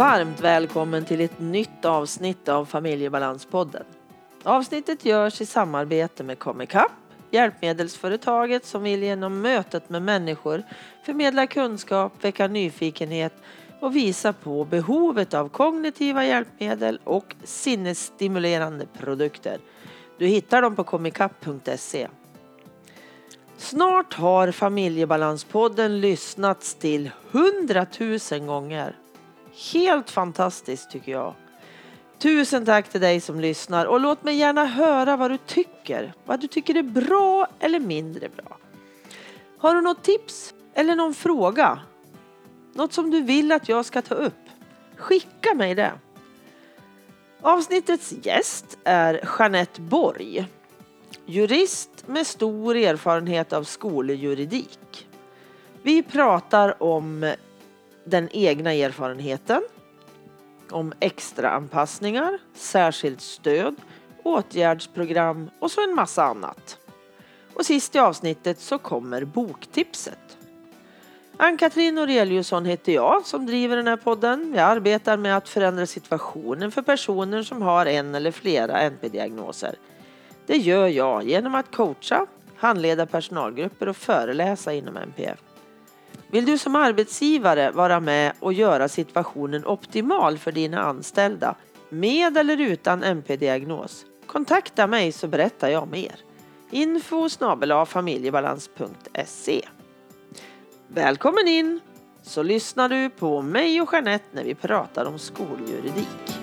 Varmt välkommen till ett nytt avsnitt av Familjebalanspodden. Avsnittet görs i samarbete med Comicap, hjälpmedelsföretaget som vill genom mötet med människor förmedla kunskap, väcka nyfikenhet och visa på behovet av kognitiva hjälpmedel och sinnesstimulerande produkter. Du hittar dem på comicap.se. Snart har Familjebalanspodden lyssnats till hundratusen gånger. Helt fantastiskt tycker jag. Tusen tack till dig som lyssnar och låt mig gärna höra vad du tycker. Vad du tycker är bra eller mindre bra. Har du något tips eller någon fråga? Något som du vill att jag ska ta upp? Skicka mig det. Avsnittets gäst är Jeanette Borg. Jurist med stor erfarenhet av skoljuridik. Vi pratar om den egna erfarenheten, om extra anpassningar, särskilt stöd, åtgärdsprogram och så en massa annat. Och sist i avsnittet så kommer boktipset. Ann-Katrin Noreliusson heter jag som driver den här podden. Jag arbetar med att förändra situationen för personer som har en eller flera NP-diagnoser. Det gör jag genom att coacha, handleda personalgrupper och föreläsa inom NPF. Vill du som arbetsgivare vara med och göra situationen optimal för dina anställda med eller utan MP-diagnos? Kontakta mig så berättar jag mer. Info familjebalans.se Välkommen in! Så lyssnar du på mig och Jeanette när vi pratar om skoljuridik.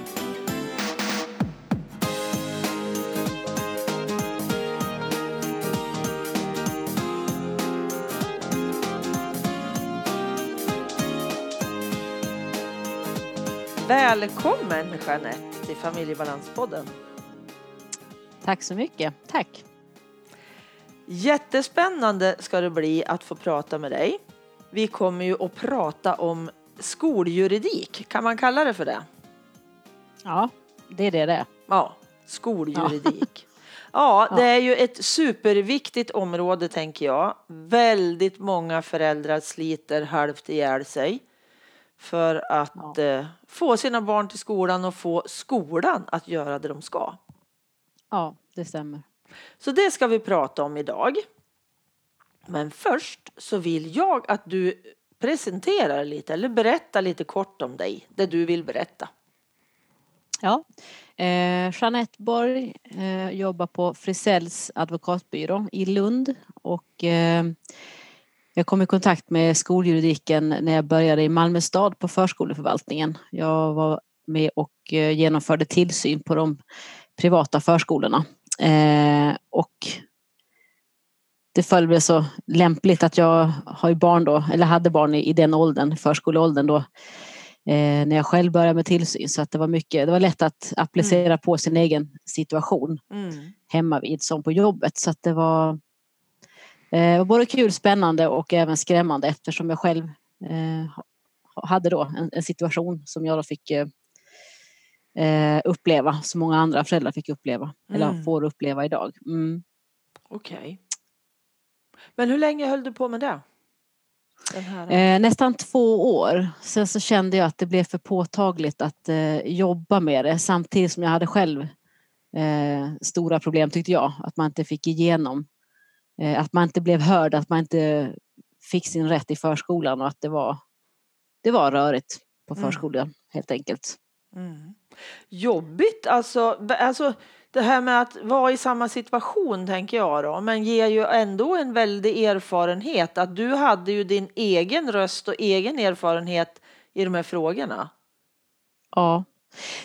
Välkommen Jeanette till Familjebalanspodden. Tack så mycket. Tack. Jättespännande ska det bli att få prata med dig. Vi kommer ju att prata om skoljuridik. Kan man kalla det för det? Ja, det är det det. Ja, skoljuridik. Ja. ja, det är ju ett superviktigt område tänker jag. Väldigt många föräldrar sliter halvt ihjäl sig för att ja. eh, få sina barn till skolan och få skolan att göra det de ska. Ja, det stämmer. Så det ska vi prata om idag. Men först så vill jag att du presenterar lite eller berättar lite kort om dig, det du vill berätta. Ja, eh, Jeanette Borg eh, jobbar på Frisells advokatbyrå i Lund och eh, jag kom i kontakt med skoljuridiken när jag började i Malmö stad på förskoleförvaltningen. Jag var med och eh, genomförde tillsyn på de privata förskolorna. Eh, och det föll väl så lämpligt att jag har barn då, eller hade barn i, i den åldern, förskoleåldern då, eh, när jag själv började med tillsyn. Så att det var mycket, det var lätt att applicera mm. på sin egen situation mm. hemma vid som på jobbet. Så att det var var både kul, spännande och även skrämmande eftersom jag själv eh, hade då en, en, situation som jag då fick eh, uppleva, som många andra föräldrar fick uppleva, mm. eller får uppleva idag. Mm. Okej. Okay. Men hur länge höll du på med det? Eh, nästan två år. Sen så kände jag att det blev för påtagligt att eh, jobba med det samtidigt som jag hade själv eh, stora problem tyckte jag. Att man inte fick igenom Eh, att man inte blev hörd, att man inte fick sin rätt i förskolan och att det var, det var rörigt på mm. förskolan mm. helt enkelt. Mm. Jobbigt alltså, alltså det här med att vara i samma situation tänker jag då, men ger ju ändå en väldig erfarenhet att du hade ju din egen röst och egen erfarenhet i de här frågorna. Ja,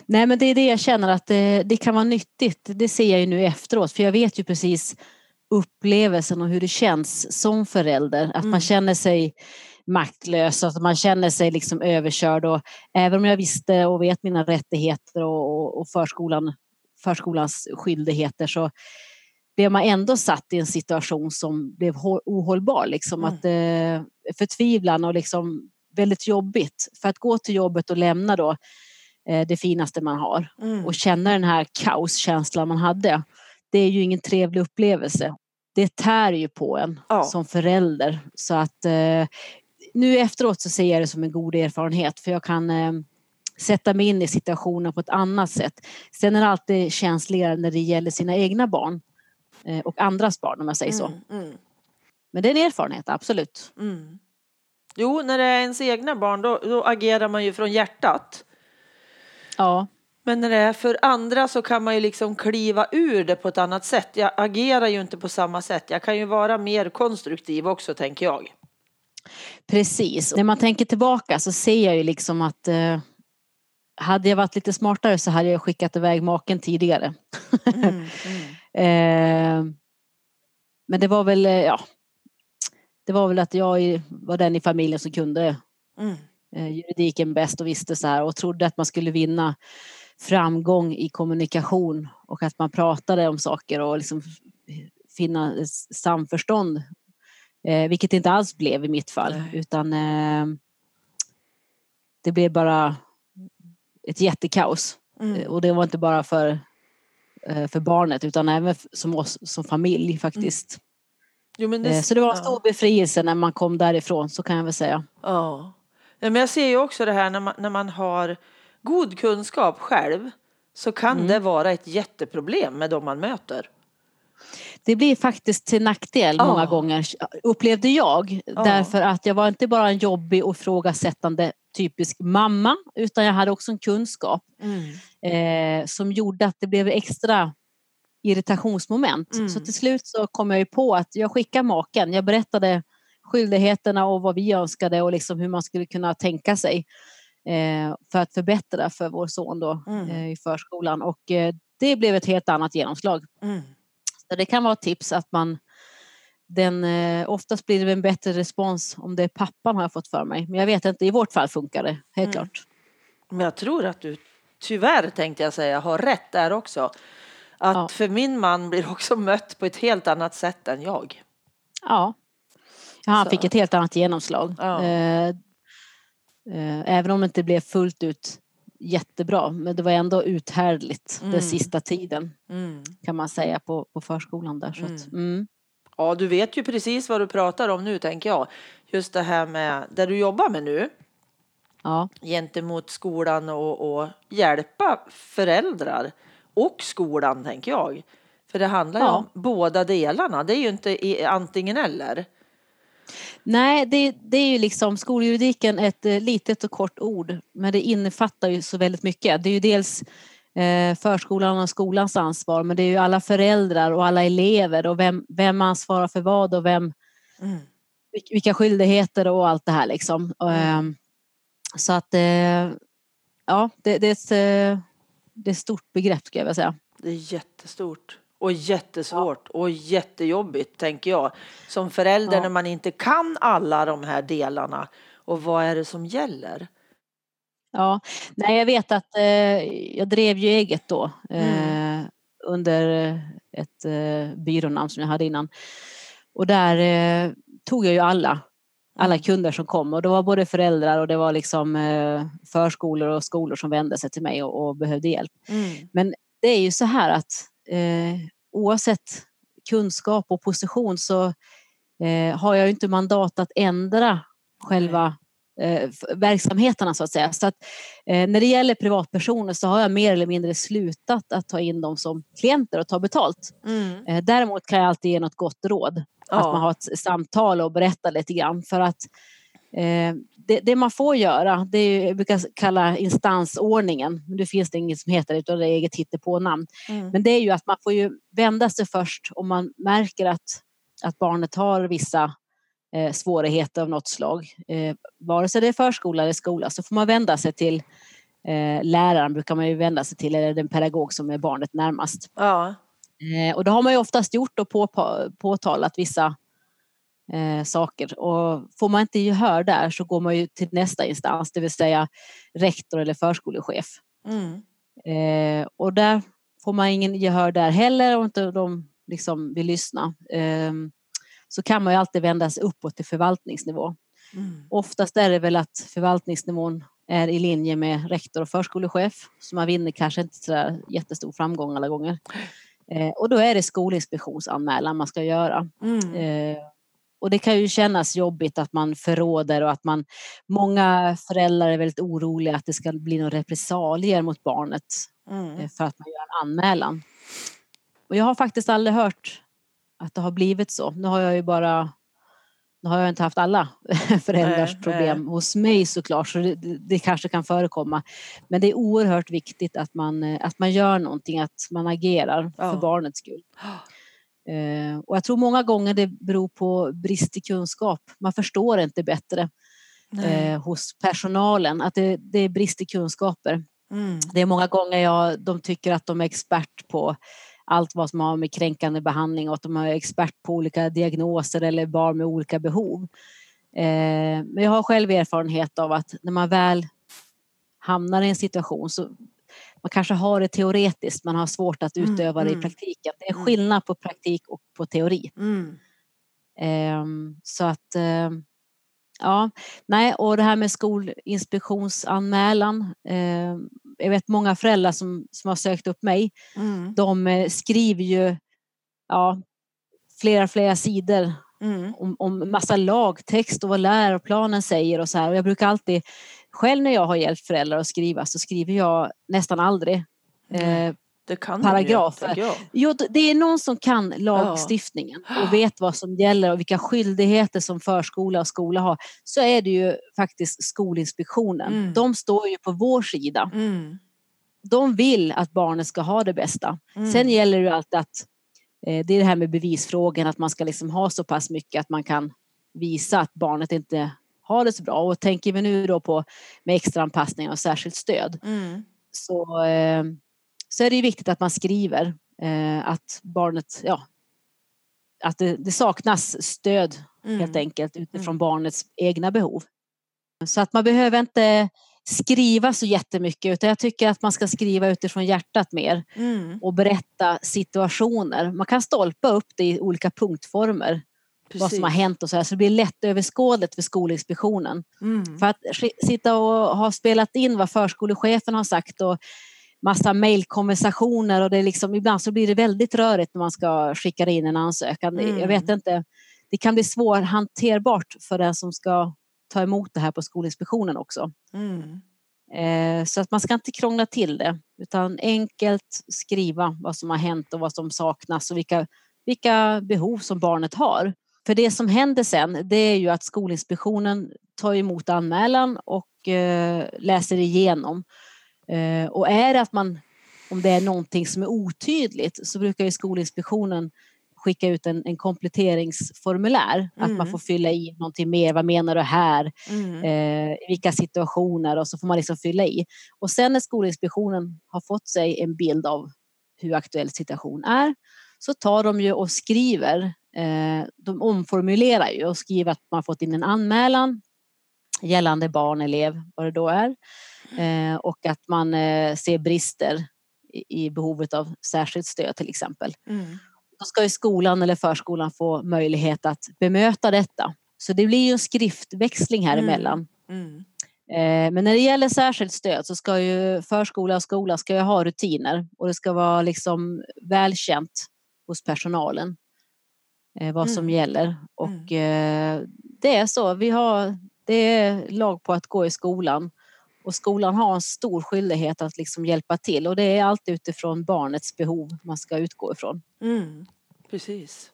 nej men det är det jag känner att det, det kan vara nyttigt. Det ser jag ju nu efteråt för jag vet ju precis upplevelsen och hur det känns som förälder. Att mm. man känner sig maktlös, att man känner sig liksom överkörd. Och även om jag visste och vet mina rättigheter och, och förskolan, förskolans skyldigheter så blev man ändå satt i en situation som blev ohållbar. Liksom, mm. att, eh, förtvivlan och liksom väldigt jobbigt. För att gå till jobbet och lämna då eh, det finaste man har mm. och känna den här kaoskänslan man hade. Det är ju ingen trevlig upplevelse det tär ju på en ja. som förälder. Så att eh, nu efteråt så ser jag det som en god erfarenhet för jag kan eh, sätta mig in i situationen på ett annat sätt. Sen är det alltid känsligare när det gäller sina egna barn eh, och andras barn om jag säger så. Mm, mm, Men det är en erfarenhet, absolut. mm. Jo, när det är ens egna barn då, då agerar man ju från hjärtat. Ja, Men när det är för andra så kan man ju liksom kliva ur det på ett annat sätt. Jag agerar ju inte på samma sätt. Jag kan ju vara mer konstruktiv också, tänker jag. precis. När man tänker tillbaka så ser jag ju liksom att eh, hade jag varit lite smartare så hade jag skickat iväg maken tidigare. Mm, Eh, men det var väl, eh, ja, det var väl att jag var den i familjen som kunde mm, eh, juridiken bäst och visste så här och trodde att man skulle vinna framgång i kommunikation och att man pratade om saker och liksom finna samförstånd. Eh, vilket det inte alls blev i mitt fall Nej. utan eh, det blev bara ett jättekaos. Eh, mm. Och det var inte bara för, eh, för barnet utan även som oss som familj faktiskt. Jo, men Eh, Så det var en ja. stor befrielse när man kom därifrån så kan jag väl säga. Ja. ja men jag ser ju också det här när man, när man har god kunskap själv så kan Mm. det vara ett jätteproblem med de man möter. Det blir faktiskt till nackdel Ja. många gånger upplevde jag. Ja. Därför att jag var inte bara en jobbig och ifrågasättande typisk mamma utan jag hade också en kunskap eh, som gjorde att det blev extra irritationsmoment. Mm. Så till slut så kom jag ju på att jag skickade maken. Jag berättade skyldigheterna och vad vi önskade och liksom hur man skulle kunna tänka sig för att förbättra för vår son då, Mm. eh, i förskolan. Och eh, det blev ett helt annat genomslag. Mm. Så det kan vara ett tips att man den, eh, oftast blir det en bättre respons om det är pappan har jag fått för mig. Men jag vet inte, i vårt fall funkar det helt Mm. klart. Men jag tror att du tyvärr tänkte jag säga har rätt där också. Att Ja. för min man blir också mött på ett helt annat sätt än jag. Ja. ja han Så. fick ett helt annat genomslag. Ja. Eh, även om det inte blev fullt ut jättebra. Men det var ändå uthärdligt Mm. den sista tiden Mm. kan man säga på, på förskolan där. Så att, mm. Ja, du vet ju precis vad du pratar om nu tänker jag. Just det här med det du jobbar med nu Ja, gentemot skolan och, och hjälpa föräldrar och skolan tänker jag. För det handlar ju Ja. om båda delarna. Det är ju inte antingen eller. Nej, det, det är ju liksom skoljuridiken ett eh, litet och kort ord, men det innefattar ju så väldigt mycket. Det är ju dels eh, förskolan och skolans ansvar, men det är ju alla föräldrar och alla elever och vem, vem ansvarar för vad och vem, Mm. vil- vilka skyldigheter och allt det här liksom. Och, ehm, Så att, eh, ja, det, det, är ett, det är ett stort begrepp ska jag vilja säga. Det är jättestort och jättesvårt och jättejobbigt tänker jag. Som förälder Ja. när man inte kan alla de här delarna. Och vad är det som gäller? Ja, nej jag vet att eh, jag drev ju eget då eh, under ett eh, byrånamn som jag hade innan. Och där eh, tog jag ju alla, alla kunder som kom och det var både föräldrar och det var liksom eh, förskolor och skolor som vände sig till mig och, och behövde hjälp. Mm. Men det är ju så här att eh, oavsett kunskap och position så eh, har jag ju inte mandat att ändra själva eh, verksamheterna så att säga. Så att, eh, när det gäller privatpersoner så har jag mer eller mindre slutat att ta in dem som klienter och ta betalt. Mm. Eh, däremot kan jag alltid ge något gott råd. Att man har ett samtal och berättar lite grann för att det, det man får göra, det är jag brukar kalla instansordningen, men det finns det inget som heter utan det är eget hittepånamn. Mm. Men det är ju att man får ju vända sig först om man märker att, att barnet har vissa eh, svårigheter av något slag. Eh, vare sig det är förskola eller skola så får man vända sig till eh, läraren brukar man ju vända sig till eller den pedagog som är barnet närmast. Ja. Eh, och det har man ju oftast gjort och på, påtalat vissa eh, saker. Och får man inte gehör där så går man ju till nästa instans, det vill säga rektor eller förskolechef. Mm. Eh, och där får man ingen gehör där heller om inte de liksom vill lyssna. Eh, så kan man ju alltid vända sig uppåt till förvaltningsnivå. Mm. Oftast är det väl att förvaltningsnivån är i linje med rektor och förskolechef. Så man vinner kanske inte så jättestor framgång alla gånger. Eh, och då är det skolinspektionsanmälan man ska göra. Mm. Eh, och det kan ju kännas jobbigt att man förråder och att man, många föräldrar är väldigt oroliga att det ska bli några repressalier mot barnet Mm. eh, för att man gör en anmälan. Och jag har faktiskt aldrig hört att det har blivit så. Nu har jag ju bara nu har jag inte haft alla föräldrars Nej, problem hos mig såklart, så det, det, det kanske kan förekomma. Men det är oerhört viktigt att man, eh, att man gör någonting, att man agerar Ja. för barnets skull. Eh, och jag tror många gånger det beror på brist i kunskap. Man förstår inte bättre Nej. eh, hos personalen att det, det är brist i kunskaper. Mm. Det är många gånger jag, de tycker att de är expert på allt vad som har med kränkande behandling och att de är expert på olika diagnoser eller barn med olika behov. Eh, men jag har själv erfarenhet av att när man väl hamnar i en situation så man kanske har det teoretiskt, man har svårt att Mm, utöva det i mm. praktiken. Det är Mm. skillnad på praktik och på teori. Mm. Ehm, så att ehm, ja, nej och det här med skolinspektionsanmälan. ehm, jag vet många föräldrar som, som har sökt upp mig. Mm. De eh, skriver ju ja, flera, flera sidor Mm. om, om massa lagtext och vad läroplanen säger och så här. Och jag brukar alltid, själv när jag har hjälpt föräldrar att skriva så skriver jag nästan aldrig eh, Det Paragrafer. De ju, tänker jag. Jo, det är någon som kan lagstiftningen och vet vad som gäller och vilka skyldigheter som förskola och skola har. Så är det ju faktiskt Skolinspektionen. Mm. De står ju på vår sida. Mm. De vill att barnet ska ha det bästa. Mm. Sen gäller det ju alltid att eh, det är det här med bevisfrågan, att man ska liksom ha så pass mycket att man kan visa att barnet inte har det så bra. Och tänker vi nu då på med extra anpassning och särskilt stöd Mm. så, eh, så är det viktigt att man skriver eh, att barnet, ja, att det, det saknas stöd Mm. helt enkelt utifrån Mm. barnets egna behov. Så att man behöver inte skriva så jättemycket utan jag tycker att man ska skriva utifrån hjärtat mer Mm. och berätta situationer. Man kan stolpa upp det i olika punktformer vad som har Precis. hänt och så här så det blir lättöverskådligt för Skolinspektionen. Mm. För att sitta och ha spelat in vad förskolechefen har sagt och massa mejlkonversationer och det är liksom, ibland så blir det väldigt rörigt när man ska skicka in en ansökan. Det- Jag Mm. vet inte, det kan bli svårhanterbart för den som ska ta emot det här på Skolinspektionen också. Mm. Eh, så att man ska inte krångla till det utan enkelt skriva vad som har hänt och vad som saknas och vilka, vilka behov som barnet har. För det som händer sen det är ju att Skolinspektionen tar emot anmälan och eh, läser igenom. Eh, och är det att man, om det är någonting som är otydligt så brukar ju Skolinspektionen skicka ut en, en kompletteringsformulär. Att man Mm. får fylla i någonting mer. Vad menar du här? Mm. eh, vilka situationer och så får man liksom fylla i. Och sen när Skolinspektionen har fått sig en bild av hur aktuell situation är så tar de ju och skriver, de omformulerar ju och skriver att man fått in en anmälan gällande barn, elev, vad det då är eh, och att man eh, ser brister i, behovet av särskilt stöd till exempel. Mm. Då ska ju skolan eller förskolan få möjlighet att bemöta detta. Så det blir ju en skriftväxling här Mm. emellan. Mm. Eh, Men när det gäller särskilt stöd så ska ju förskola och skola ska ju ha rutiner och det ska vara liksom välkänt hos personalen eh, vad som Mm. gäller. Och eh, det är så, vi har, det är lag på att gå i skolan och skolan har en stor skyldighet att liksom hjälpa till och det är alltid utifrån barnets behov man ska utgå ifrån. Mm. Precis.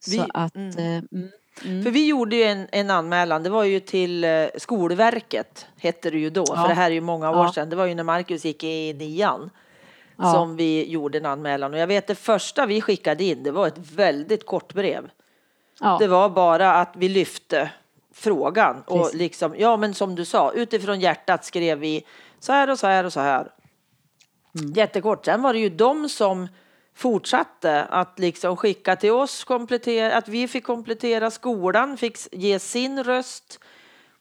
Så Vi- att, mm. eh, mm, mm. För vi gjorde ju en, en anmälan, det var ju till eh, Skolverket, hette det ju då, Ja. för det här är ju många år Ja. sedan. Det var ju när Marcus gick i nian Ja. som vi gjorde en anmälan. Och jag vet det första vi skickade in, det var ett väldigt kort brev. ja. Det var bara att vi lyfte frågan och Precis. liksom, ja men som du sa, utifrån hjärtat skrev vi så här och så här och så här. Mm. Jättekort. Sen var det ju de som fortsatte att liksom skicka till oss, komplettera, att vi fick komplettera, skolan fick ge sin röst.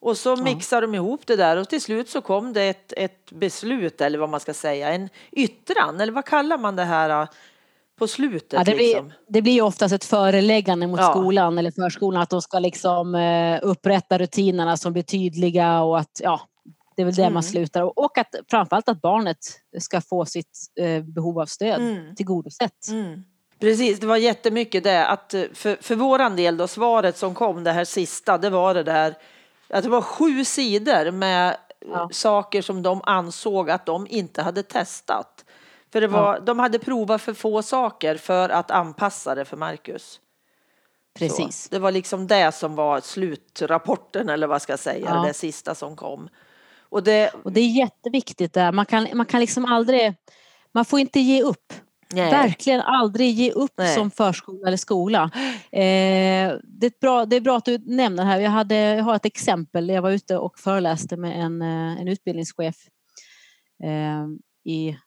Och så mixade de ihop det där och till slut så kom det ett, ett beslut eller vad man ska säga, en yttran eller vad kallar man det här äh, på slutet? Ja, det, liksom? blir, det blir ju oftast ett föreläggande mot Ja. skolan eller förskolan att de ska liksom eh, upprätta rutinerna som blir tydliga och att ja, det är väl det Mm. man slutar. Och, att framförallt att barnet ska få sitt eh, behov av stöd Mm. tillgodosett. Mm. Precis, det var jättemycket det att för, för våran del då svaret som kom det här sista, det var det där att det var sju sidor med ja. saker som de ansåg att de inte hade testat. För det var, ja. de hade provat för få saker för att anpassa det för Marcus. Precis. Så det var liksom det som var slutrapporten eller vad ska jag säga, ja. det sista som kom. Och det, och det är jätteviktigt där. Man kan, man kan liksom aldrig, man får inte ge upp. Nej. Verkligen aldrig ge upp Nej. som förskola eller skola. Eh, det, är bra, det är bra att du nämner det här. Jag, hade, jag har ett exempel. Jag var ute och föreläste med en, eh, en utbildningschef eh, i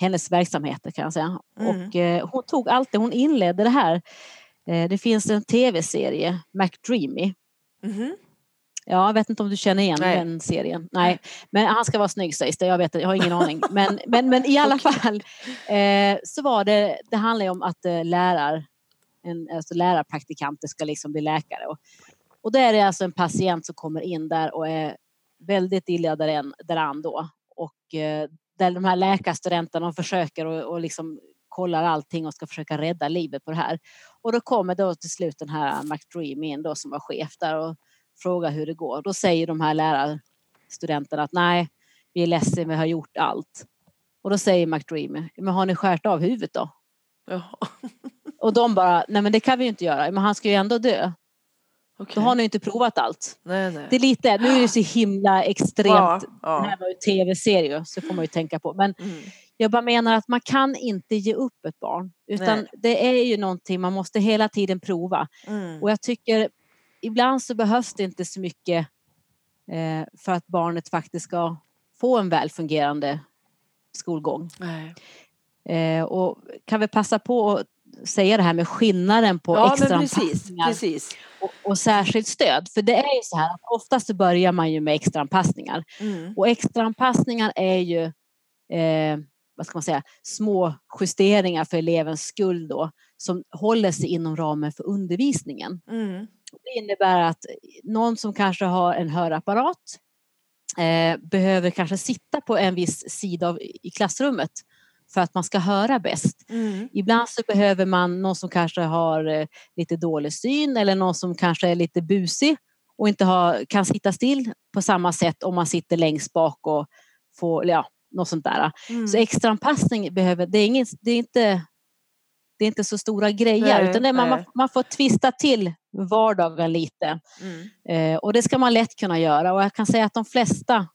hennes verksamheter kan jag säga. Mm. Och eh, hon tog alltid, hon inledde det här. Eh, det finns en tv-serie, McDreamy. Mm. Ja, jag vet inte om du känner igen Nej. den serien. Nej, men han ska vara snygg sägs det. Jag vet jag har ingen aning. Men, men, men i alla fall eh, så var det, det handlar om att eh, lärar, en, alltså lärarpraktikanter ska liksom bli läkare. Och, och där är det alltså en patient som kommer in där och är väldigt illa däran, däran då. Och eh, där de här läkarstudenterna försöker och, och liksom kollar allting och ska försöka rädda livet på det här. Och då kommer då till slut den här McDream in då som var chef där och fråga hur det går. Då säger de här lärarstudenterna att nej, vi är ledsen, vi har gjort allt. Och då säger McDreamy, men har ni skärt av huvudet då? Ja. Och de bara, nej men det kan vi ju inte göra, men han ska ju ändå dö. Okay. Då har ni inte provat allt. Nej, nej. Det är lite, nu är det så himla extremt, ja, ja. det här var ju tv-serie så får man ju tänka på. Men mm. jag bara menar att man kan inte ge upp ett barn. Utan nej. det är ju någonting man måste hela tiden prova. Mm. Och jag tycker ibland så behövs det inte så mycket eh, för att barnet faktiskt ska få en väl fungerande skolgång. Eh, och kan vi passa på att säga det här med skillnaden på ja, extra precis, precis. Och, och särskilt stöd. För det är ju så här att oftast så börjar man ju med extraanpassningar. Mm. Och extraanpassningar är ju eh, vad ska man säga, små justeringar för elevens skull då som håller sig inom ramen för undervisningen. Mm. Det innebär att någon som kanske har en hörapparat eh, behöver kanske sitta på en viss sida av, i klassrummet för att man ska höra bäst. Mm. Ibland så behöver man någon som kanske har eh, lite dålig syn eller någon som kanske är lite busig och inte har, kan sitta still på samma sätt om man sitter längst bak och får, ja, något sånt där. Mm. Så extraanpassning behöver, det är, inget, det är inte det är inte så stora grejer nej, utan det, man, man får twista till vardagen lite. Mm. Eh, och det ska man lätt kunna göra och jag kan säga att de flesta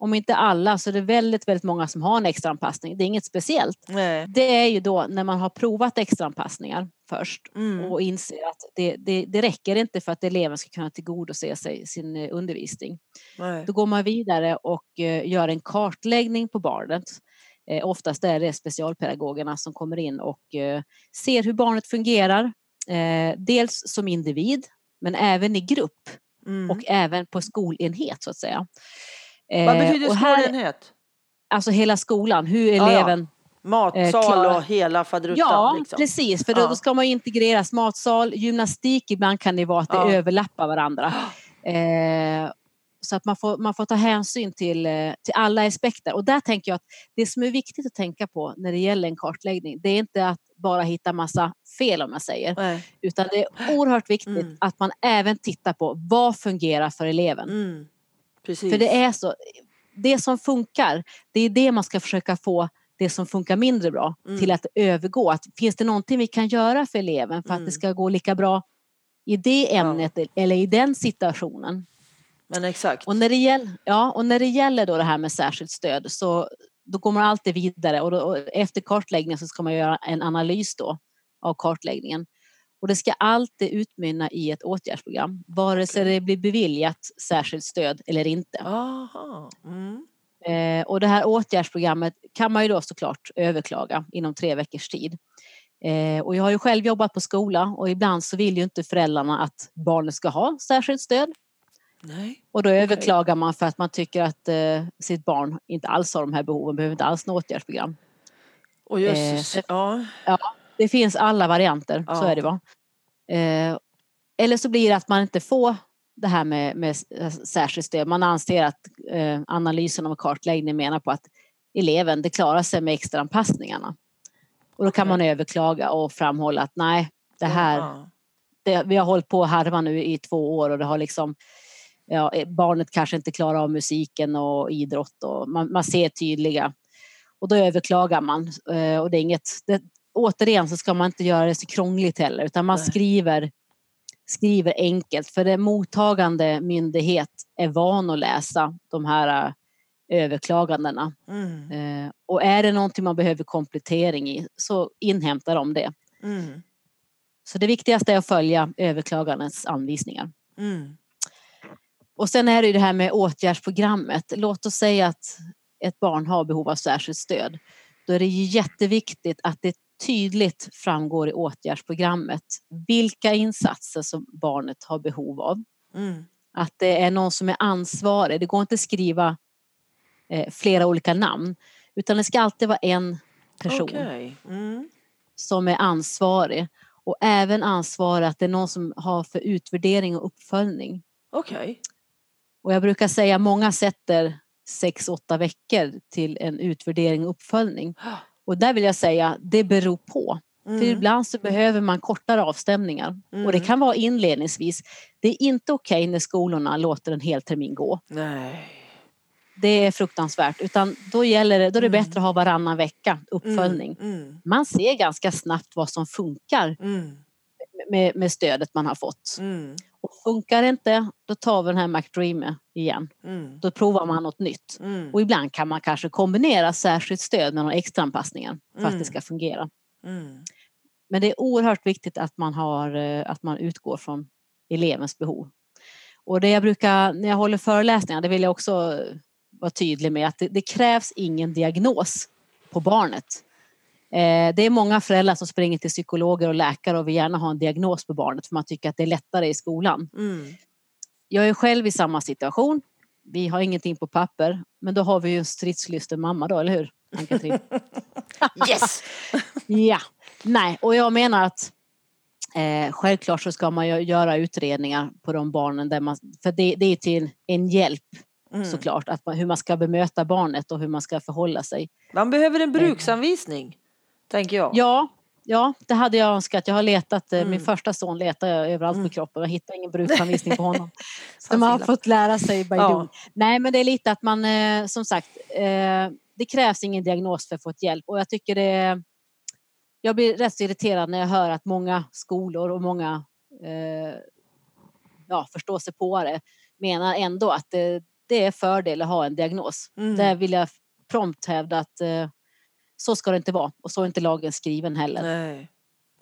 om inte alla så är det väldigt, väldigt många som har en extraanpassning. Det är inget speciellt. Nej. Det är ju då när man har provat extraanpassningar först mm. och inser att det, det, det, räcker inte för att eleven ska kunna tillgodose sig sin eh, undervisning. Nej. Då går man vidare och eh, gör en kartläggning på barnet. Eh, oftast är det specialpedagogerna som kommer in och ser hur barnet fungerar. Dels som individ men även i grupp mm. och även på skolenhet så att säga. Vad betyder skolenhet? Alltså hela skolan, hur eleven ja, ja. Matsal och hela faderuttan? Ja, liksom. precis. För då, ja. ska man integreras. Matsal, gymnastik, ibland kan det vara att det ja. överlappar varandra. Eh, så att man får, man får ta hänsyn till, eh, till alla aspekter. Och där tänker jag att det som är viktigt att tänka på när det gäller en kartläggning, det är inte att bara hitta massa fel om man säger. Nej. Utan det är oerhört viktigt mm. att man även tittar på vad fungerar för eleven. Mm. För det är så, det som funkar, det är det man ska försöka få det som funkar mindre bra mm. till att övergå. Att, finns det någonting vi kan göra för eleven för att det mm. ska gå lika bra i det ämnet ja. eller i den situationen? Men exakt. Och när det gäller, ja, och när det, gäller då det här med särskilt stöd så då går man alltid vidare och, då, och efter kartläggningen så ska man göra en analys då av kartläggningen. Och det ska alltid utmynna i ett åtgärdsprogram, vare sig det blir beviljat särskilt stöd eller inte. Mm. Eh, och det här åtgärdsprogrammet kan man ju då såklart överklaga inom tre veckors tid. Eh, och jag har ju själv jobbat på skola och ibland så vill ju inte föräldrarna att barnet ska ha särskilt stöd. Nej. Och då överklagar man för att man tycker att eh, sitt barn inte alls har de här behoven, behöver inte alls något åtgärdsprogram. Och just, eh, ja. ja. Det finns alla varianter, ja. så är det va. Eh, eller så blir det att man inte får det här med, med särskilt stöd. Man anser att eh, analysen och kartläggningen menar på att eleven det klarar sig med extra anpassningarna. Och då kan man överklaga och framhålla att nej, det här, Ja. det, vi har hållit på att harva nu i två år och det har liksom ja, barnet kanske inte klarar av musiken och idrott och man, man ser tydliga och då överklagar man eh, och det är inget, det, återigen så ska man inte göra det så krångligt heller utan man Nej. skriver skriver enkelt för det mottagande myndighet är van att läsa de här eh, överklagandena. Mm. Eh, och är det någonting man behöver komplettering i så inhämtar de det. Mm. Så det viktigaste är att följa överklagandens anvisningar. Mm. Och sen är det ju det här med åtgärdsprogrammet. Låt oss säga att ett barn har behov av särskilt stöd. Då är det ju jätteviktigt att det tydligt framgår i åtgärdsprogrammet vilka insatser som barnet har behov av. Mm. Att det är någon som är ansvarig. Det går inte att skriva eh, flera olika namn utan det ska alltid vara en person Okej. Mm. som är ansvarig och även ansvarig att det är någon som har för utvärdering och uppföljning. Okej. Och jag brukar säga många sätter sex, åtta veckor till en utvärdering och uppföljning. Och där vill jag säga, det beror på. För Mm. ibland så behöver man kortare avstämningar. Och det Mm. kan vara inledningsvis. Det är inte okej när skolorna låter en hel termin gå. Nej. Det är fruktansvärt. Utan då, gäller det, då är det Mm. bättre att ha varannan vecka uppföljning. Mm. Mm. Man ser ganska snabbt vad som funkar Mm. med, med stödet man har fått. Mm. Och funkar det inte, då tar vi den här McDreamy igen. Mm. Då provar man något nytt. Mm. Och ibland kan man kanske kombinera särskilt stöd med några extra anpassningar för att Mm. det ska fungera. Mm. Men det är oerhört viktigt att man, har, eh, att man utgår från elevens behov. Och det jag brukar, när jag håller föreläsningar, det vill jag också vara tydlig med att det, det krävs ingen diagnos på barnet. Eh, det är många föräldrar som springer till psykologer och läkare och vill gärna ha en diagnos på barnet för man tycker att det är lättare i skolan. Mm. Jag är själv i samma situation. Vi har ingenting på papper, men då har vi ju en stridslysten mamma då, eller hur? Ann-Katrin? Yes! Ja, nej, och jag menar att eh, självklart så ska man ju göra utredningar på de barnen där man, för det, det är till en hjälp Mm. såklart, att man, hur man ska bemöta barnet och hur man ska förhålla sig. Man behöver en bruksanvisning, tänker jag. Ja, ja, det hade jag önskat. Jag har letat, eh, min Mm. första son letade jag överallt Mm. på kroppen. Jag hittade ingen bruksanvisning på honom. Så man har fått lära sig by Ja. Nej, men det är lite att man, eh, som sagt, eh, det krävs ingen diagnos för att få ett hjälp. Och jag tycker det jag blir rätt så irriterad när jag hör att många skolor och många ja, förståsigpåare menar ändå att det, det är fördel att ha en diagnos. Mm. Där vill jag prompt hävda att så ska det inte vara och så är inte lagen skriven heller. Nej,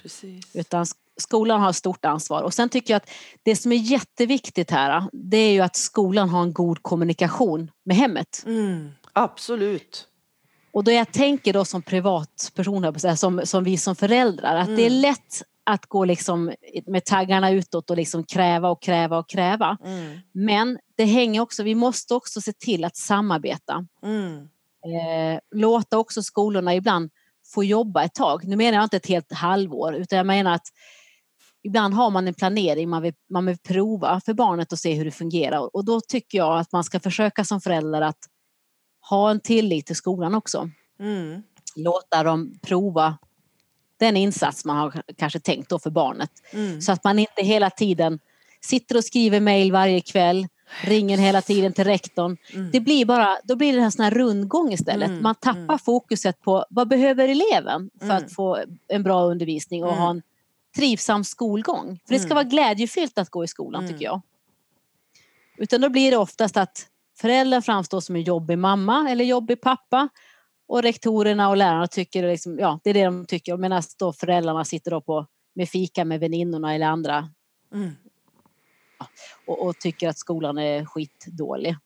precis. Utan sk- skolan har stort ansvar. Och sen tycker jag att det som är jätteviktigt här, det är ju att skolan har en god kommunikation med hemmet. Mm. Absolut. Och då jag tänker då som privatperson, höll jag på att säga, som, som vi som föräldrar, att det är Mm. lätt att gå liksom med taggarna utåt och liksom kräva och kräva och kräva. Mm. Men det hänger också, vi måste också se till att samarbeta. Mm. Eh, låta också skolorna ibland få jobba ett tag. Nu menar jag inte ett helt halvår utan jag menar att ibland har man en planering, man vill, man vill prova för barnet och se hur det fungerar. Och då tycker jag att man ska försöka som förälder att ha en tillit till skolan också. Mm. Låta dem prova den insats man har kanske tänkt då för barnet. Mm. Så att man inte hela tiden sitter och skriver mejl varje kväll, ringer hela tiden till rektorn. Mm. Det blir bara, då blir det en sån här rundgång istället. Mm, Man tappar mm. fokuset på vad behöver eleven för Mm. att få en bra undervisning och Mm. ha en trivsam skolgång. För det ska Mm. vara glädjefyllt att gå i skolan Mm. tycker jag. Utan då blir det oftast att föräldern framstår som en jobbig mamma eller jobbig pappa och rektorerna och lärarna tycker liksom, ja, det är det de tycker. Medan då föräldrarna sitter då på, med fika med väninnorna eller andra Mm. Och, och tycker att skolan är skitdålig.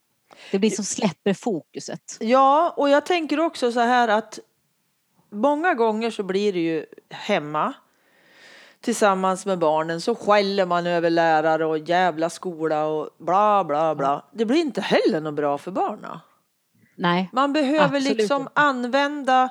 Det blir som släpper fokuset. Ja, och jag tänker också så här att många gånger så blir det ju hemma tillsammans med barnen så skäller man över lärare och jävla skola och bla bla bla. Det blir inte heller något bra för barnen. Nej, Man behöver liksom inte. använda,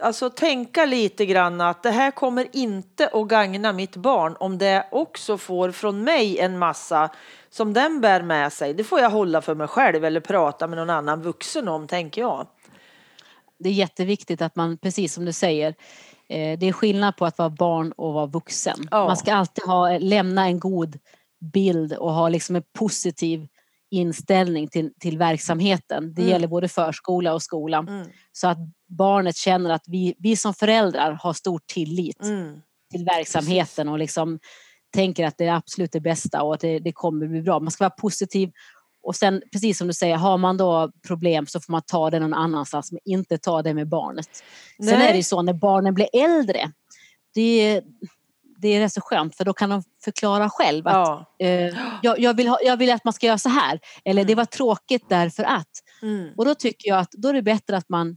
alltså tänka lite grann att det här kommer inte att gagna mitt barn om det också får från mig en massa som den bär med sig. Det får jag hålla för mig själv eller prata med någon annan vuxen om, tänker jag. det är jätteviktigt att man, precis som du säger, eh, det är skillnad på att vara barn och vara vuxen. Ja. Man ska alltid ha, lämna en god bild och ha liksom en positiv inställning till, till verksamheten. Det Mm. gäller både förskola och skola. Mm. Så att barnet känner att vi, vi som föräldrar har stor tillit Mm. till verksamheten och liksom tänker att det är absolut det bästa och att det, det kommer bli bra. Man ska vara positiv. Och sen precis som du säger, har man då problem så får man ta det någon annanstans men inte ta det med barnet. Sen Nej. är det ju så när barnen blir äldre, det, det är rätt så skönt för då kan de förklara själv att Ja. eh, jag, jag, vill ha, jag vill att man ska göra så här eller det Mm. var tråkigt därför att. Mm. Och då tycker jag att då är det bättre att man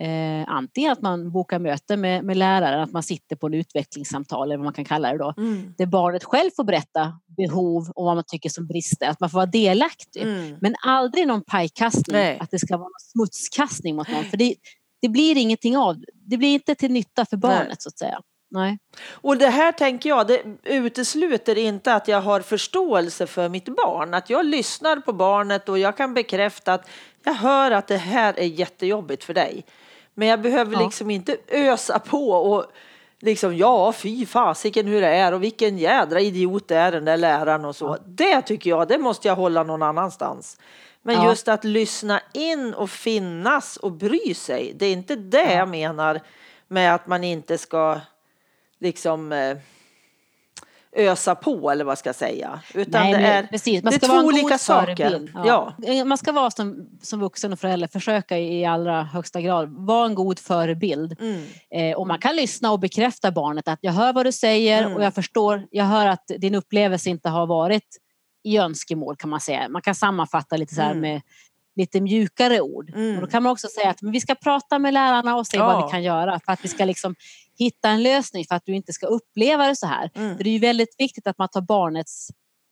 eh, antingen att man bokar möte med, med läraren, att man sitter på en utvecklingssamtal eller vad man kan kalla det då. Mm. Där barnet själv får berätta behov och vad man tycker som brister. Att man får vara delaktig. Mm. Men aldrig någon pajkastning, Nej. att det ska vara någon smutskastning mot någon. För det, det blir ingenting av det. blir inte till nytta för barnet Nej. så att säga. Nej. Och det här tänker jag, det utesluter inte att jag har förståelse för mitt barn. Att jag lyssnar på barnet och jag kan bekräfta att jag hör att det här är jättejobbigt för dig. Men jag behöver Ja. liksom inte ösa på och liksom ja, fy fasiken hur det är och vilken jädra idiot är den där läraren och så. Det tycker jag, det måste jag hålla någon annanstans. Men Ja. just att lyssna in och finnas och bry sig, det är inte det jag menar med att man inte ska liksom eh, ösa på eller vad jag ska säga. Utan Nej, det är, precis. Man det ska är vara två olika saker. förebild. Ja. Eh, Man ska vara som, som vuxen och förälder, försöka i allra högsta grad vara en god förebild. Mm. Eh, och man kan lyssna och bekräfta barnet att jag hör vad du säger Mm. och jag förstår, jag hör att din upplevelse inte har varit i önskemål kan man säga. Man kan sammanfatta lite så här Mm. med lite mjukare ord. Mm. Och då kan man också säga att men vi ska prata med lärarna och se vad Ja. vi kan göra för att vi ska liksom hitta en lösning för att du inte ska uppleva det så här. Mm. För det är ju väldigt viktigt att man tar barnets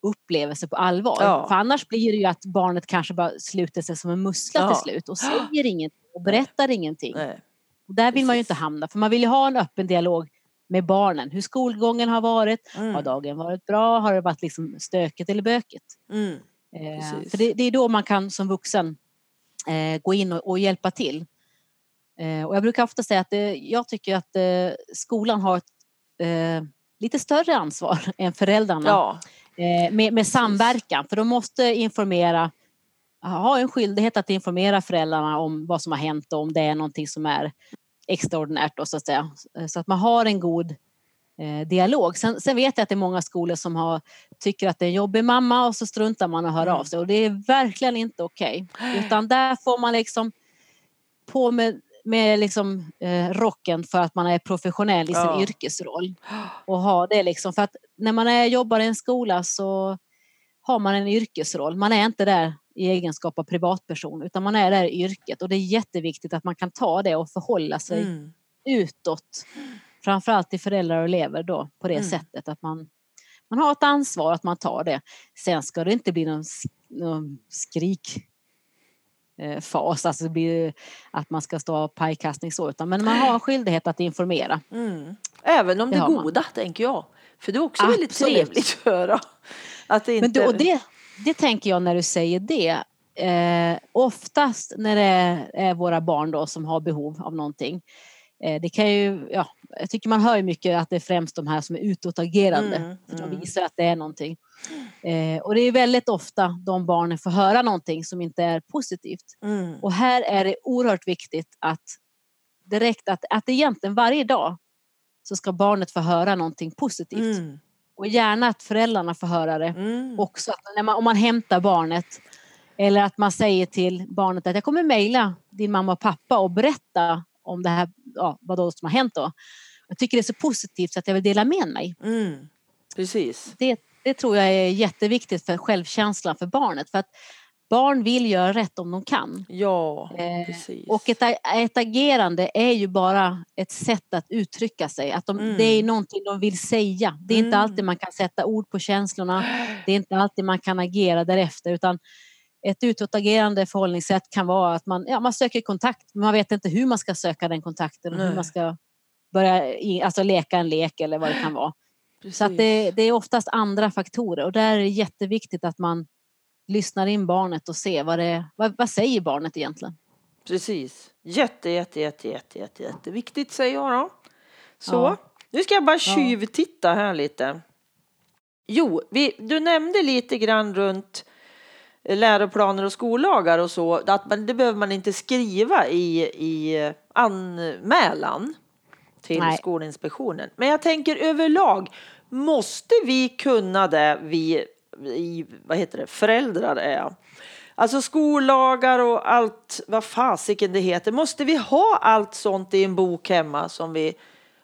upplevelse på allvar. Ja. För annars blir det ju att barnet kanske bara sluter sig som en mussla Ja. till slut och säger ingenting och berättar ingenting. Nej. Och där vill man ju Precis. inte hamna för man vill ju ha en öppen dialog med barnen. Hur skolgången har varit. Mm. Har dagen varit bra? Har det varit liksom stökigt eller bökigt? Mm. Eh, Precis. för det, det är då man kan som vuxen eh, gå in och, och hjälpa till. Eh, och jag brukar ofta säga att det, jag tycker att skolan har ett lite större ansvar än föräldrarna Ja. med, med samverkan. För de måste informera, ha en skyldighet att informera föräldrarna om vad som har hänt och om det är någonting som är extraordinärt då, så att säga. Så att man har en god dialog. Sen, sen vet jag att det är många skolor som har, tycker att det är en jobbig mamma och så struntar man och hör Mm. av sig och det är verkligen inte okej. Utan där får man liksom på med, med liksom, eh, rocken för att man är professionell i sin Ja. yrkesroll. Och ha det liksom, för att när man är, jobbar i en skola så har man en yrkesroll. Man är inte där i egenskap av privatperson utan man är där i yrket och det är jätteviktigt att man kan ta det och förhålla sig Mm. utåt. Framförallt till föräldrar och elever då på det Mm. sättet att man, man har ett ansvar att man tar det. Sen ska det inte bli någon, någon skrik eh, fas, alltså det blir att man ska stå pajkastning så, utan men man har skyldighet att informera. Mm. Även om det, Det har man. goda, tänker jag. För det är också väldigt Absolut. trevligt att höra. Att det inte... Men och det, det tänker jag när du säger det. Eh, oftast när det är, är våra barn då som har behov av någonting. Eh, det kan ju, ja, jag tycker man hör mycket att det är främst de här som är utåtagerande. Mm, För de mm. visar att det är någonting. Eh, och det är väldigt ofta de barnen får höra någonting som inte är positivt. Mm. Och här är det oerhört viktigt att direkt att, att egentligen varje dag så ska barnet få höra någonting positivt. Mm. Och gärna att föräldrarna får höra det Mm. också. När man, om man hämtar barnet eller att man säger till barnet att jag kommer mejla din mamma och pappa och berätta om det här, ja, vad då som har hänt då. Jag tycker det är så positivt så att jag vill dela med mig. Mm. Precis. Det, det tror jag är jätteviktigt för självkänslan för barnet. För att barn vill göra rätt om de kan. Ja, Eh, precis. Och ett, ett agerande är ju bara ett sätt att uttrycka sig. Att de, Mm. Det är någonting de vill säga. Det är inte Mm. alltid man kan sätta ord på känslorna. Det är inte alltid man kan agera därefter. Utan ett utåtagerande förhållningssätt kan vara att man, ja, man söker kontakt men man vet inte hur man ska söka den kontakten och hur Nej. man ska börja alltså leka en lek eller vad det kan vara. precis. Så det, det är oftast andra faktorer och där är det jätteviktigt att man lyssnar in barnet och ser vad, det, vad, vad säger barnet egentligen. Precis. Jätte, jätte, jätte, jätte, jätte, jätteviktigt säger jag då. Så, Ja. nu ska jag bara tjuvtitta här lite. Jo, vi, du nämnde lite grann runt läroplaner och skollagar och så, att man, det behöver man inte skriva i, i anmälan till Nej. Skolinspektionen. Men jag tänker överlag, måste vi kunna det, vi, vi vad heter det, föräldrar är? Alltså skollagar och allt, vad fasiken det heter. Måste vi ha allt sånt i en bok hemma som vi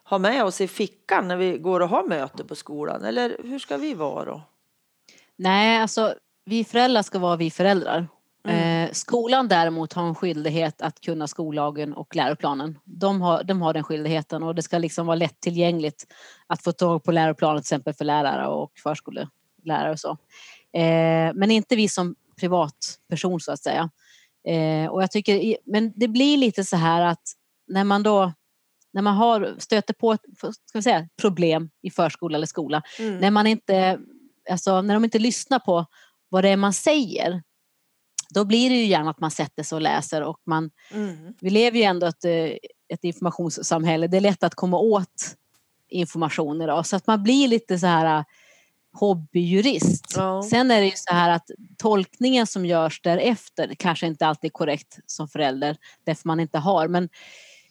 har med oss i fickan när vi går och har möte på skolan? Eller hur ska vi vara då? Nej, alltså vi föräldrar ska vara vi föräldrar. Mm. Eh, skolan däremot har en skyldighet att kunna skollagen och läroplanen. De har, de har den skyldigheten och det ska liksom vara lättillgängligt att få tag på läroplanen till exempel för lärare och förskolelärare och så. Eh, men inte vi som privatperson så att säga. Eh, och jag tycker, men det blir lite så här att när man då när man har, stöter på ett ska vi säga, problem i förskola eller skola, Mm. när man inte, alltså när de inte lyssnar på vad det är man säger, då blir det ju gärna att man sätter sig och läser och man, Mm. vi lever ju ändå ett, eh, ett informationssamhälle, det är lätt att komma åt information idag så att man blir lite så här eh, hobbyjurist. Ja. Sen är det ju så här att tolkningen som görs därefter kanske inte alltid är korrekt som förälder, därför man inte har, men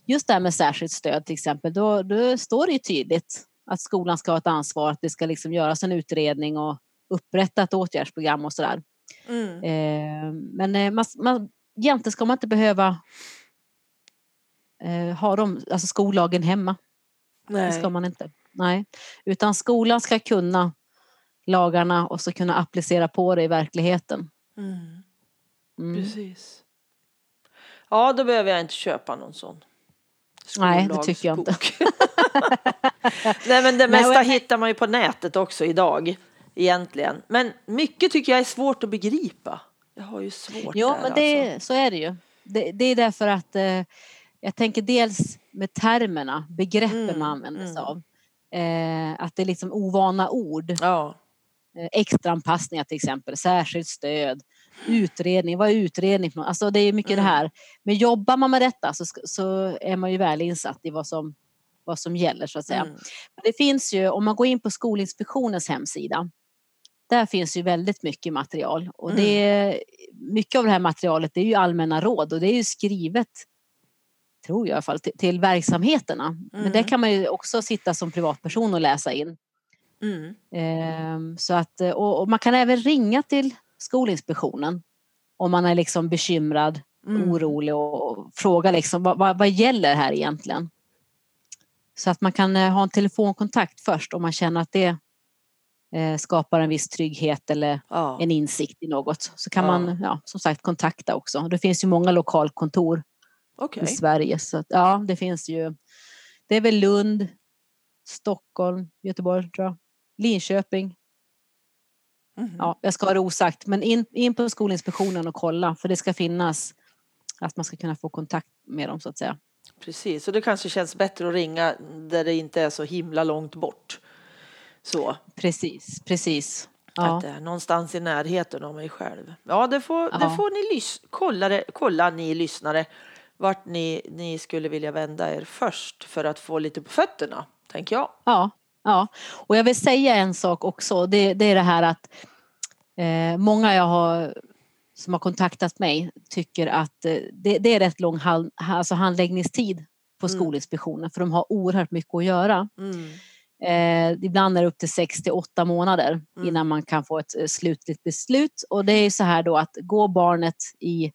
just det här med särskilt stöd till exempel, då, då står det ju tydligt att skolan ska ha ett ansvar, att det ska liksom göras en utredning och upprätta ett åtgärdsprogram och sådär. Mm. Eh, men eh, man, man, egentligen ska man inte behöva eh, ha dem, alltså skollagen hemma. Det Nej. ska man inte. Nej. Utan skolan ska kunna lagarna och så kunna applicera på det i verkligheten. Mm. Mm. Precis. Ja, då behöver jag inte köpa någon sån. Nej, det tycker jag inte. Nej, men det Nej, mesta jag- hittar man ju på nätet också idag egentligen. Men mycket tycker jag är svårt att begripa. Jag har ju svårt Jo, där men det, alltså. så är det ju. Det, det är därför att eh, jag tänker dels med termerna, begreppen Mm, man använder sig mm. av. Eh, att det är liksom ovana ord. Ja. Eh, extraanpassningar till exempel, särskilt stöd, utredning, vad är utredning för något? Alltså det är mycket Mm. det här. Men jobbar man med detta så, så är man ju väl insatt i vad som, vad som gäller så att säga. Mm. Men det finns ju, om man går in på Skolinspektionens hemsida, där finns ju väldigt mycket material och Mm. det är, mycket av det här materialet det är ju allmänna råd och det är ju skrivet, tror jag i alla fall, till, till verksamheterna. Men Mm. det kan man ju också sitta som privatperson och läsa in. Mm. Ehm, Så att, och, och man kan även ringa till Skolinspektionen om man är liksom bekymrad, Mm. orolig och, fråga liksom vad, vad, vad gäller här egentligen? Så att man kan eh, ha en telefonkontakt först om man känner att det skapar en viss trygghet eller Ja. en insikt i något. Så kan Ja. man ja, som sagt kontakta också. Det finns ju många lokalkontor Okej. i Sverige. Så att, ja, det finns ju. Det är väl Lund, Stockholm, Göteborg tror jag. Linköping. Mhm. Ja, jag ska ha det osagt, men in, in på Skolinspektionen och kolla för det ska finnas att man ska kunna få kontakt med dem så att säga. Precis, och det kanske känns bättre att ringa där det inte är så himla långt bort. Så, Precis, precis. Ja, att det är någonstans i närheten av mig själv. Ja, det får, det Ja. får ni kolla, det- kolla ni lyssnare vart ni, ni skulle vilja vända er först för att få lite på fötterna, tänker jag. ja, ja. Och jag vill säga en sak också. Det, det är det här att eh, många jag har som har kontaktat mig tycker att eh, det, det är rätt lång hand, alltså handläggningstid på Mm. Skolinspektionen för de har oerhört mycket att göra. Mm. Eh, ibland är det upp till 6 till 8 månader Mm. innan man kan få ett eh, slutligt beslut. Och det är så här då att går barnet i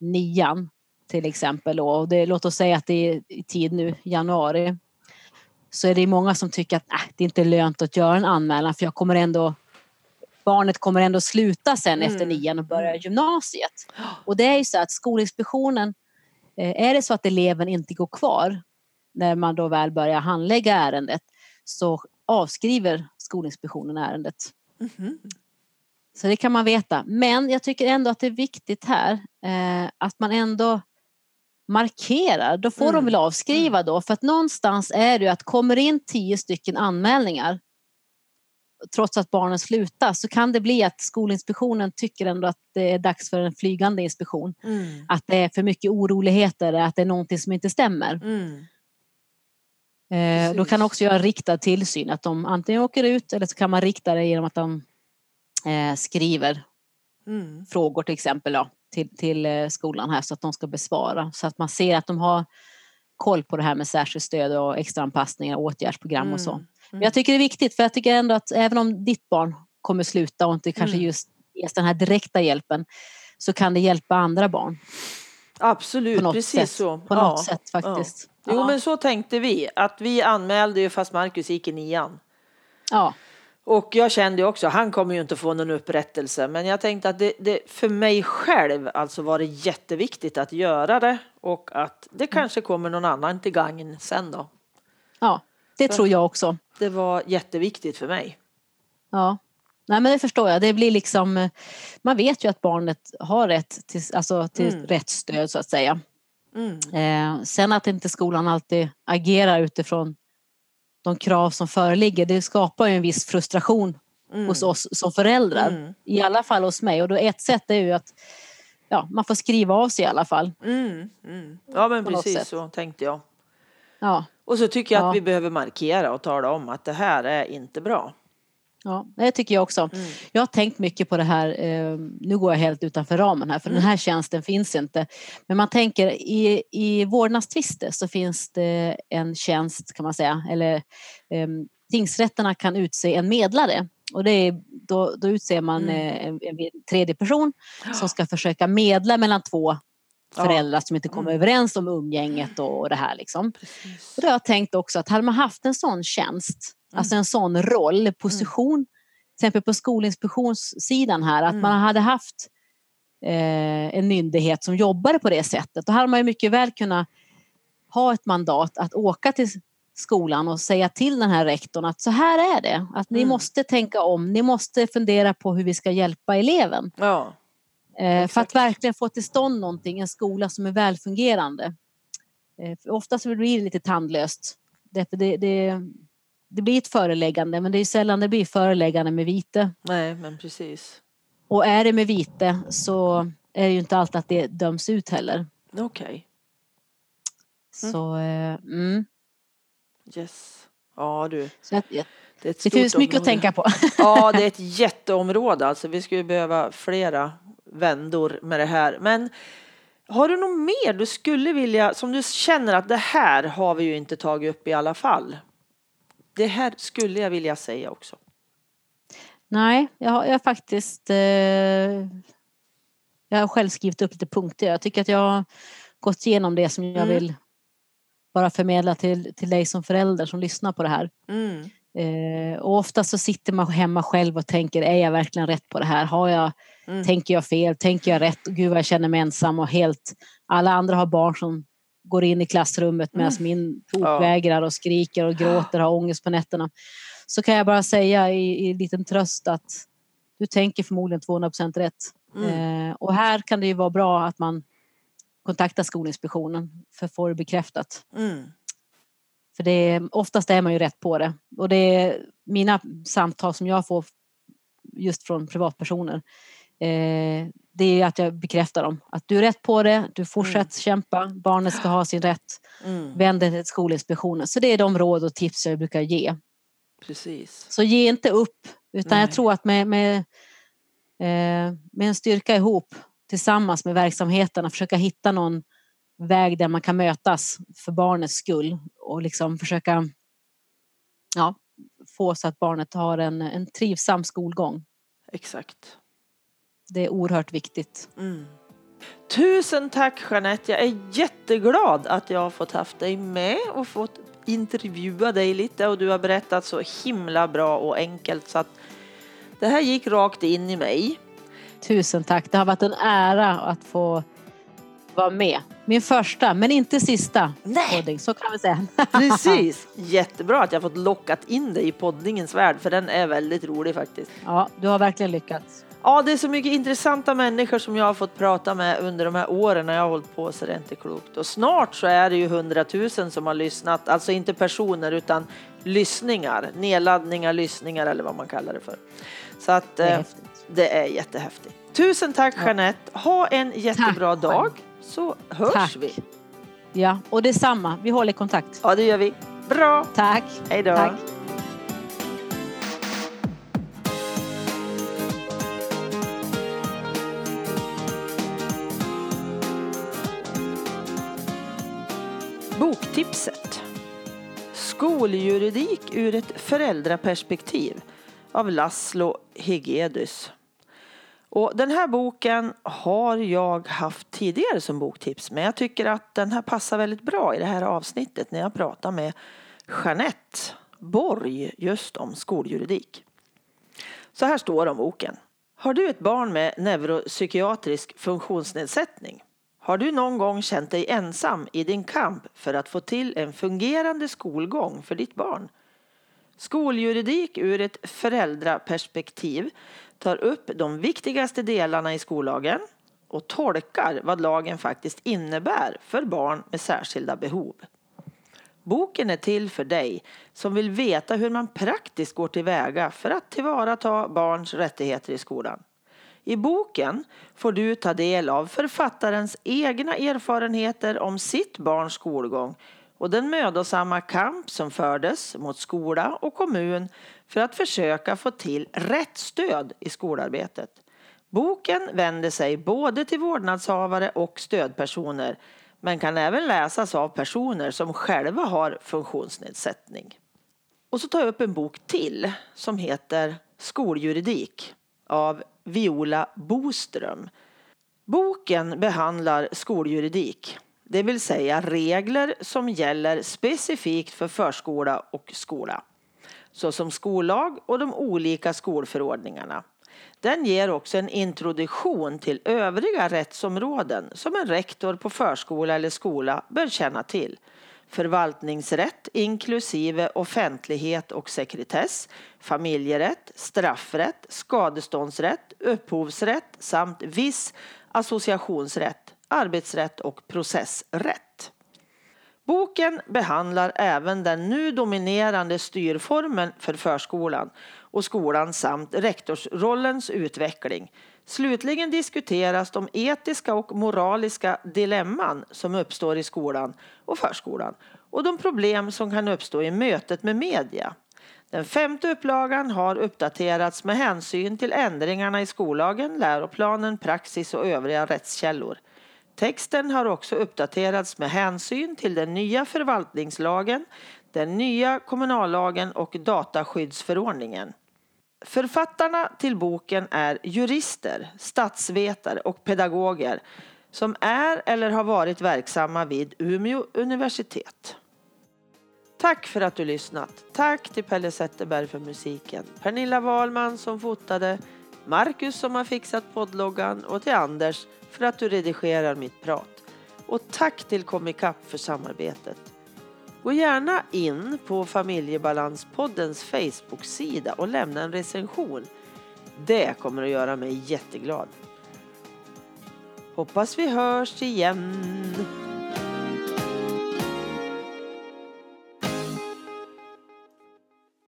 nian till exempel då, och det, låt oss säga att det är i tid nu, januari, så är det många som tycker att äh, det inte är lönt att göra en anmälan för jag kommer ändå barnet kommer ändå sluta sen efter Mm. nian och börja Mm. gymnasiet. Och det är ju så att Skolinspektionen, eh, är det så att eleven inte går kvar när man då väl börjar handlägga ärendet så avskriver Skolinspektionen ärendet. Mhm. Så det kan man veta. Men jag tycker ändå att det är viktigt här eh, att man ändå markerar. Då får Mm. de väl avskriva då. För att någonstans är det ju att kommer in tio stycken anmälningar trots att barnen slutar så kan det bli att Skolinspektionen tycker ändå att det är dags för en flygande inspektion. Mm. Att det är för mycket oroligheter, att det är någonting som inte stämmer. Mm. Eh, då kan också göra riktad tillsyn, att de antingen åker ut eller så kan man rikta det genom att de eh, skriver Mm. frågor till exempel då, till, till eh, skolan här så att de ska besvara. Så att man ser att de har koll på det här med särskilt stöd och extraanpassningar, åtgärdsprogram och så. Mm. Men jag tycker det är viktigt för jag tycker ändå att även om ditt barn kommer sluta och inte kanske Mm. just ges den här direkta hjälpen så kan det hjälpa andra barn Absolut, precis sätt, så. på Ja. något sätt faktiskt. Jo Ja. men så tänkte vi, att vi anmälde ju fast Marcus gick i nian. ja. Och jag kände ju också, han kommer ju inte få någon upprättelse, men jag tänkte att det, det för mig själv alltså var det jätteviktigt att göra det och att det kanske kommer någon annan till gagn sen då. ja, det tror jag också. Det var jätteviktigt för mig. Ja. Nej men det förstår jag. Det blir liksom, eh, man vet ju att barnet har rätt till, alltså till Mm. rätt stöd så att säga. Mm. Eh, sen att inte skolan alltid agerar utifrån de krav som föreligger, det skapar ju en viss frustration Mm. hos oss som föräldrar. Mm. I alla fall hos mig. Och då ett sätt är ju att ja, man får skriva av sig i alla fall. Mm. Mm. Ja men På precis så tänkte jag. Ja, Och så tycker jag Ja. att vi behöver markera och tala om att det här är inte bra. Ja, det tycker jag också. Mm. Jag har tänkt mycket på det här, eh, nu går jag helt utanför ramen här för Mm. den här tjänsten finns inte. Men man tänker i, i vårdnadstvister så finns det en tjänst kan man säga, eller eh, tingsrätterna kan utse en medlare. Och det är, då, då utser man Mm. eh, en, en tredje person som ska försöka medla mellan två. Föräldrar som inte kommer Mm. överens om umgänget och det här liksom. Precis. Och då har jag tänkt också att hade man haft en sån tjänst, Mm. alltså en sån roll, position, till exempel på skolinspektionssidan här, att Mm. man hade haft eh, en myndighet som jobbade på det sättet. Då hade man ju mycket väl kunnat ha ett mandat att åka till skolan och säga till den här rektorn att så här är det, att ni Mm. måste tänka om, ni måste fundera på hur vi ska hjälpa eleven. Ja. Eh, för Exakt. att verkligen få till stånd någonting, en skola som är välfungerande. Eh, för oftast blir det lite tandlöst. Därför det, det, det blir ett föreläggande men det är sällan det blir föreläggande med vite. Nej men precis. Och är det med vite så är det ju inte alltid att det döms ut heller. Okej. Mm. Så, eh, mm. Yes. Ja du. så att, det Det, stort finns mycket att område. tänka på. Ja, det är ett jätteområde. Alltså, vi skulle behöva flera vändor med det här. Men har du något mer du skulle vilja, som du känner att det här har vi ju inte tagit upp i alla fall? Det här skulle jag vilja säga också. Nej, jag har, jag har faktiskt eh, jag har själv skrivit upp lite punkter. Jag tycker att jag har gått igenom det som jag Mm. vill bara förmedla till, till dig som förälder som lyssnar på det här. Mm. Eh, och ofta så sitter man hemma själv och tänker, är jag verkligen rätt på det här? Har jag, Mm. Tänker jag fel? Tänker jag rätt? Gud vad jag känner mig ensam och helt... Alla andra har barn som går in i klassrummet medan Mm. min tokvägrar och skriker och gråter och har ångest på nätterna. Så kan jag bara säga i, i liten tröst att du tänker förmodligen 200% rätt. Mm. Eh, och här kan det ju vara bra att man kontaktar Skolinspektionen för att få det bekräftat. Mm. För det är, oftast är man ju rätt på det. Och det är mina samtal som jag får just från privatpersoner. Eh, det är att jag bekräftar dem. Att du är rätt på det, du fortsätter kämpa, barnet ska ha sin rätt. Mm. Vänd dig till Skolinspektionen. Så det är de råd och tips jag brukar ge. Precis. Så ge inte upp. Utan jag Nej. tror att med, med, eh, med en styrka ihop tillsammans med verksamheterna försöka hitta någon väg där man kan mötas för barnets skull och liksom försöka ja, få så att barnet har en, en trivsam skolgång. Exakt. Det är oerhört viktigt. Mm. Tusen tack Jeanette. Jag är jätteglad att jag har fått haft dig med och fått intervjua dig lite och du har berättat så himla bra och enkelt så att det här gick rakt in i mig. Tusen tack. Det har varit en ära att få vara med. Min första, men inte sista Nej. podding, så kan vi säga. Precis. Jättebra att jag fått lockat in dig i poddningens värld för den är väldigt rolig faktiskt. Ja, du har verkligen lyckats. Ja, det är så mycket intressanta människor som jag har fått prata med under de här åren när jag har hållit på så det är inte klokt. Och snart så är det ju hundratusen som har lyssnat, alltså inte personer utan lyssningar, nedladdningar, lyssningar eller vad man kallar det för. Så att Det är eh, det är jättehäftigt. Tusen tack Ja. Jeanette. Ha en jättebra Tack, dag så hörs Tack. vi. Ja, och detsamma. Vi håller kontakt. Ja, det gör vi. Bra. Tack. Hej då. Tipset. Skoljuridik ur ett föräldraperspektiv av Laszlo Hegedus. Och den här boken har jag haft tidigare som boktips men jag tycker att den här passar väldigt bra i det här avsnittet när jag pratar med Jeanette Borg just om skoljuridik. Så här står det om boken. Har du ett barn med neuropsykiatrisk funktionsnedsättning? Har du någon gång känt dig ensam i din kamp för att få till en fungerande skolgång för ditt barn? Skoljuridik ur ett föräldraperspektiv tar upp de viktigaste delarna i skollagen och tolkar vad lagen faktiskt innebär för barn med särskilda behov. Boken är till för dig som vill veta hur man praktiskt går tillväga för att tillvarata barns rättigheter i skolan. I boken får du ta del av författarens egna erfarenheter om sitt barns skolgång och den mödosamma kamp som fördes mot skola och kommun för att försöka få till rätt stöd i skolarbetet. Boken vänder sig både till vårdnadshavare och stödpersoner men kan även läsas av personer som själva har funktionsnedsättning. Och så tar jag upp en bok till som heter Skoljuridik av Viola Boström. Boken behandlar skoljuridik, det vill säga regler som gäller specifikt för förskola och skola, såsom skollag och de olika skolförordningarna. Den ger också en introduktion till övriga rättsområden som en rektor på förskola eller skola bör känna till. Förvaltningsrätt inklusive offentlighet och sekretess, familjerätt, straffrätt, skadeståndsrätt, upphovsrätt samt viss associationsrätt, arbetsrätt och processrätt. Boken behandlar även den nu dominerande styrformen för förskolan och skolan samt rektorsrollens utveckling. Slutligen diskuteras de etiska och moraliska dilemman som uppstår i skolan och förskolan och de problem som kan uppstå i mötet med media. Den femte upplagan har uppdaterats med hänsyn till ändringarna i skollagen, läroplanen, praxis och övriga rättskällor. Texten har också uppdaterats med hänsyn till den nya förvaltningslagen, den nya kommunallagen och dataskyddsförordningen. Författarna till boken är jurister, statsvetare och pedagoger som är eller har varit verksamma vid Umeå universitet. Tack för att du lyssnat. Tack till Pelle Zetterberg för musiken, Pernilla Wahlman som fotade, Marcus som har fixat poddloggan och till Anders för att du redigerar mitt prat. Och tack till Comicap för samarbetet. Gå gärna in på Familjebalanspoddens Facebook-sida och lämna en recension. Det kommer att göra mig jätteglad. Hoppas vi hörs igen.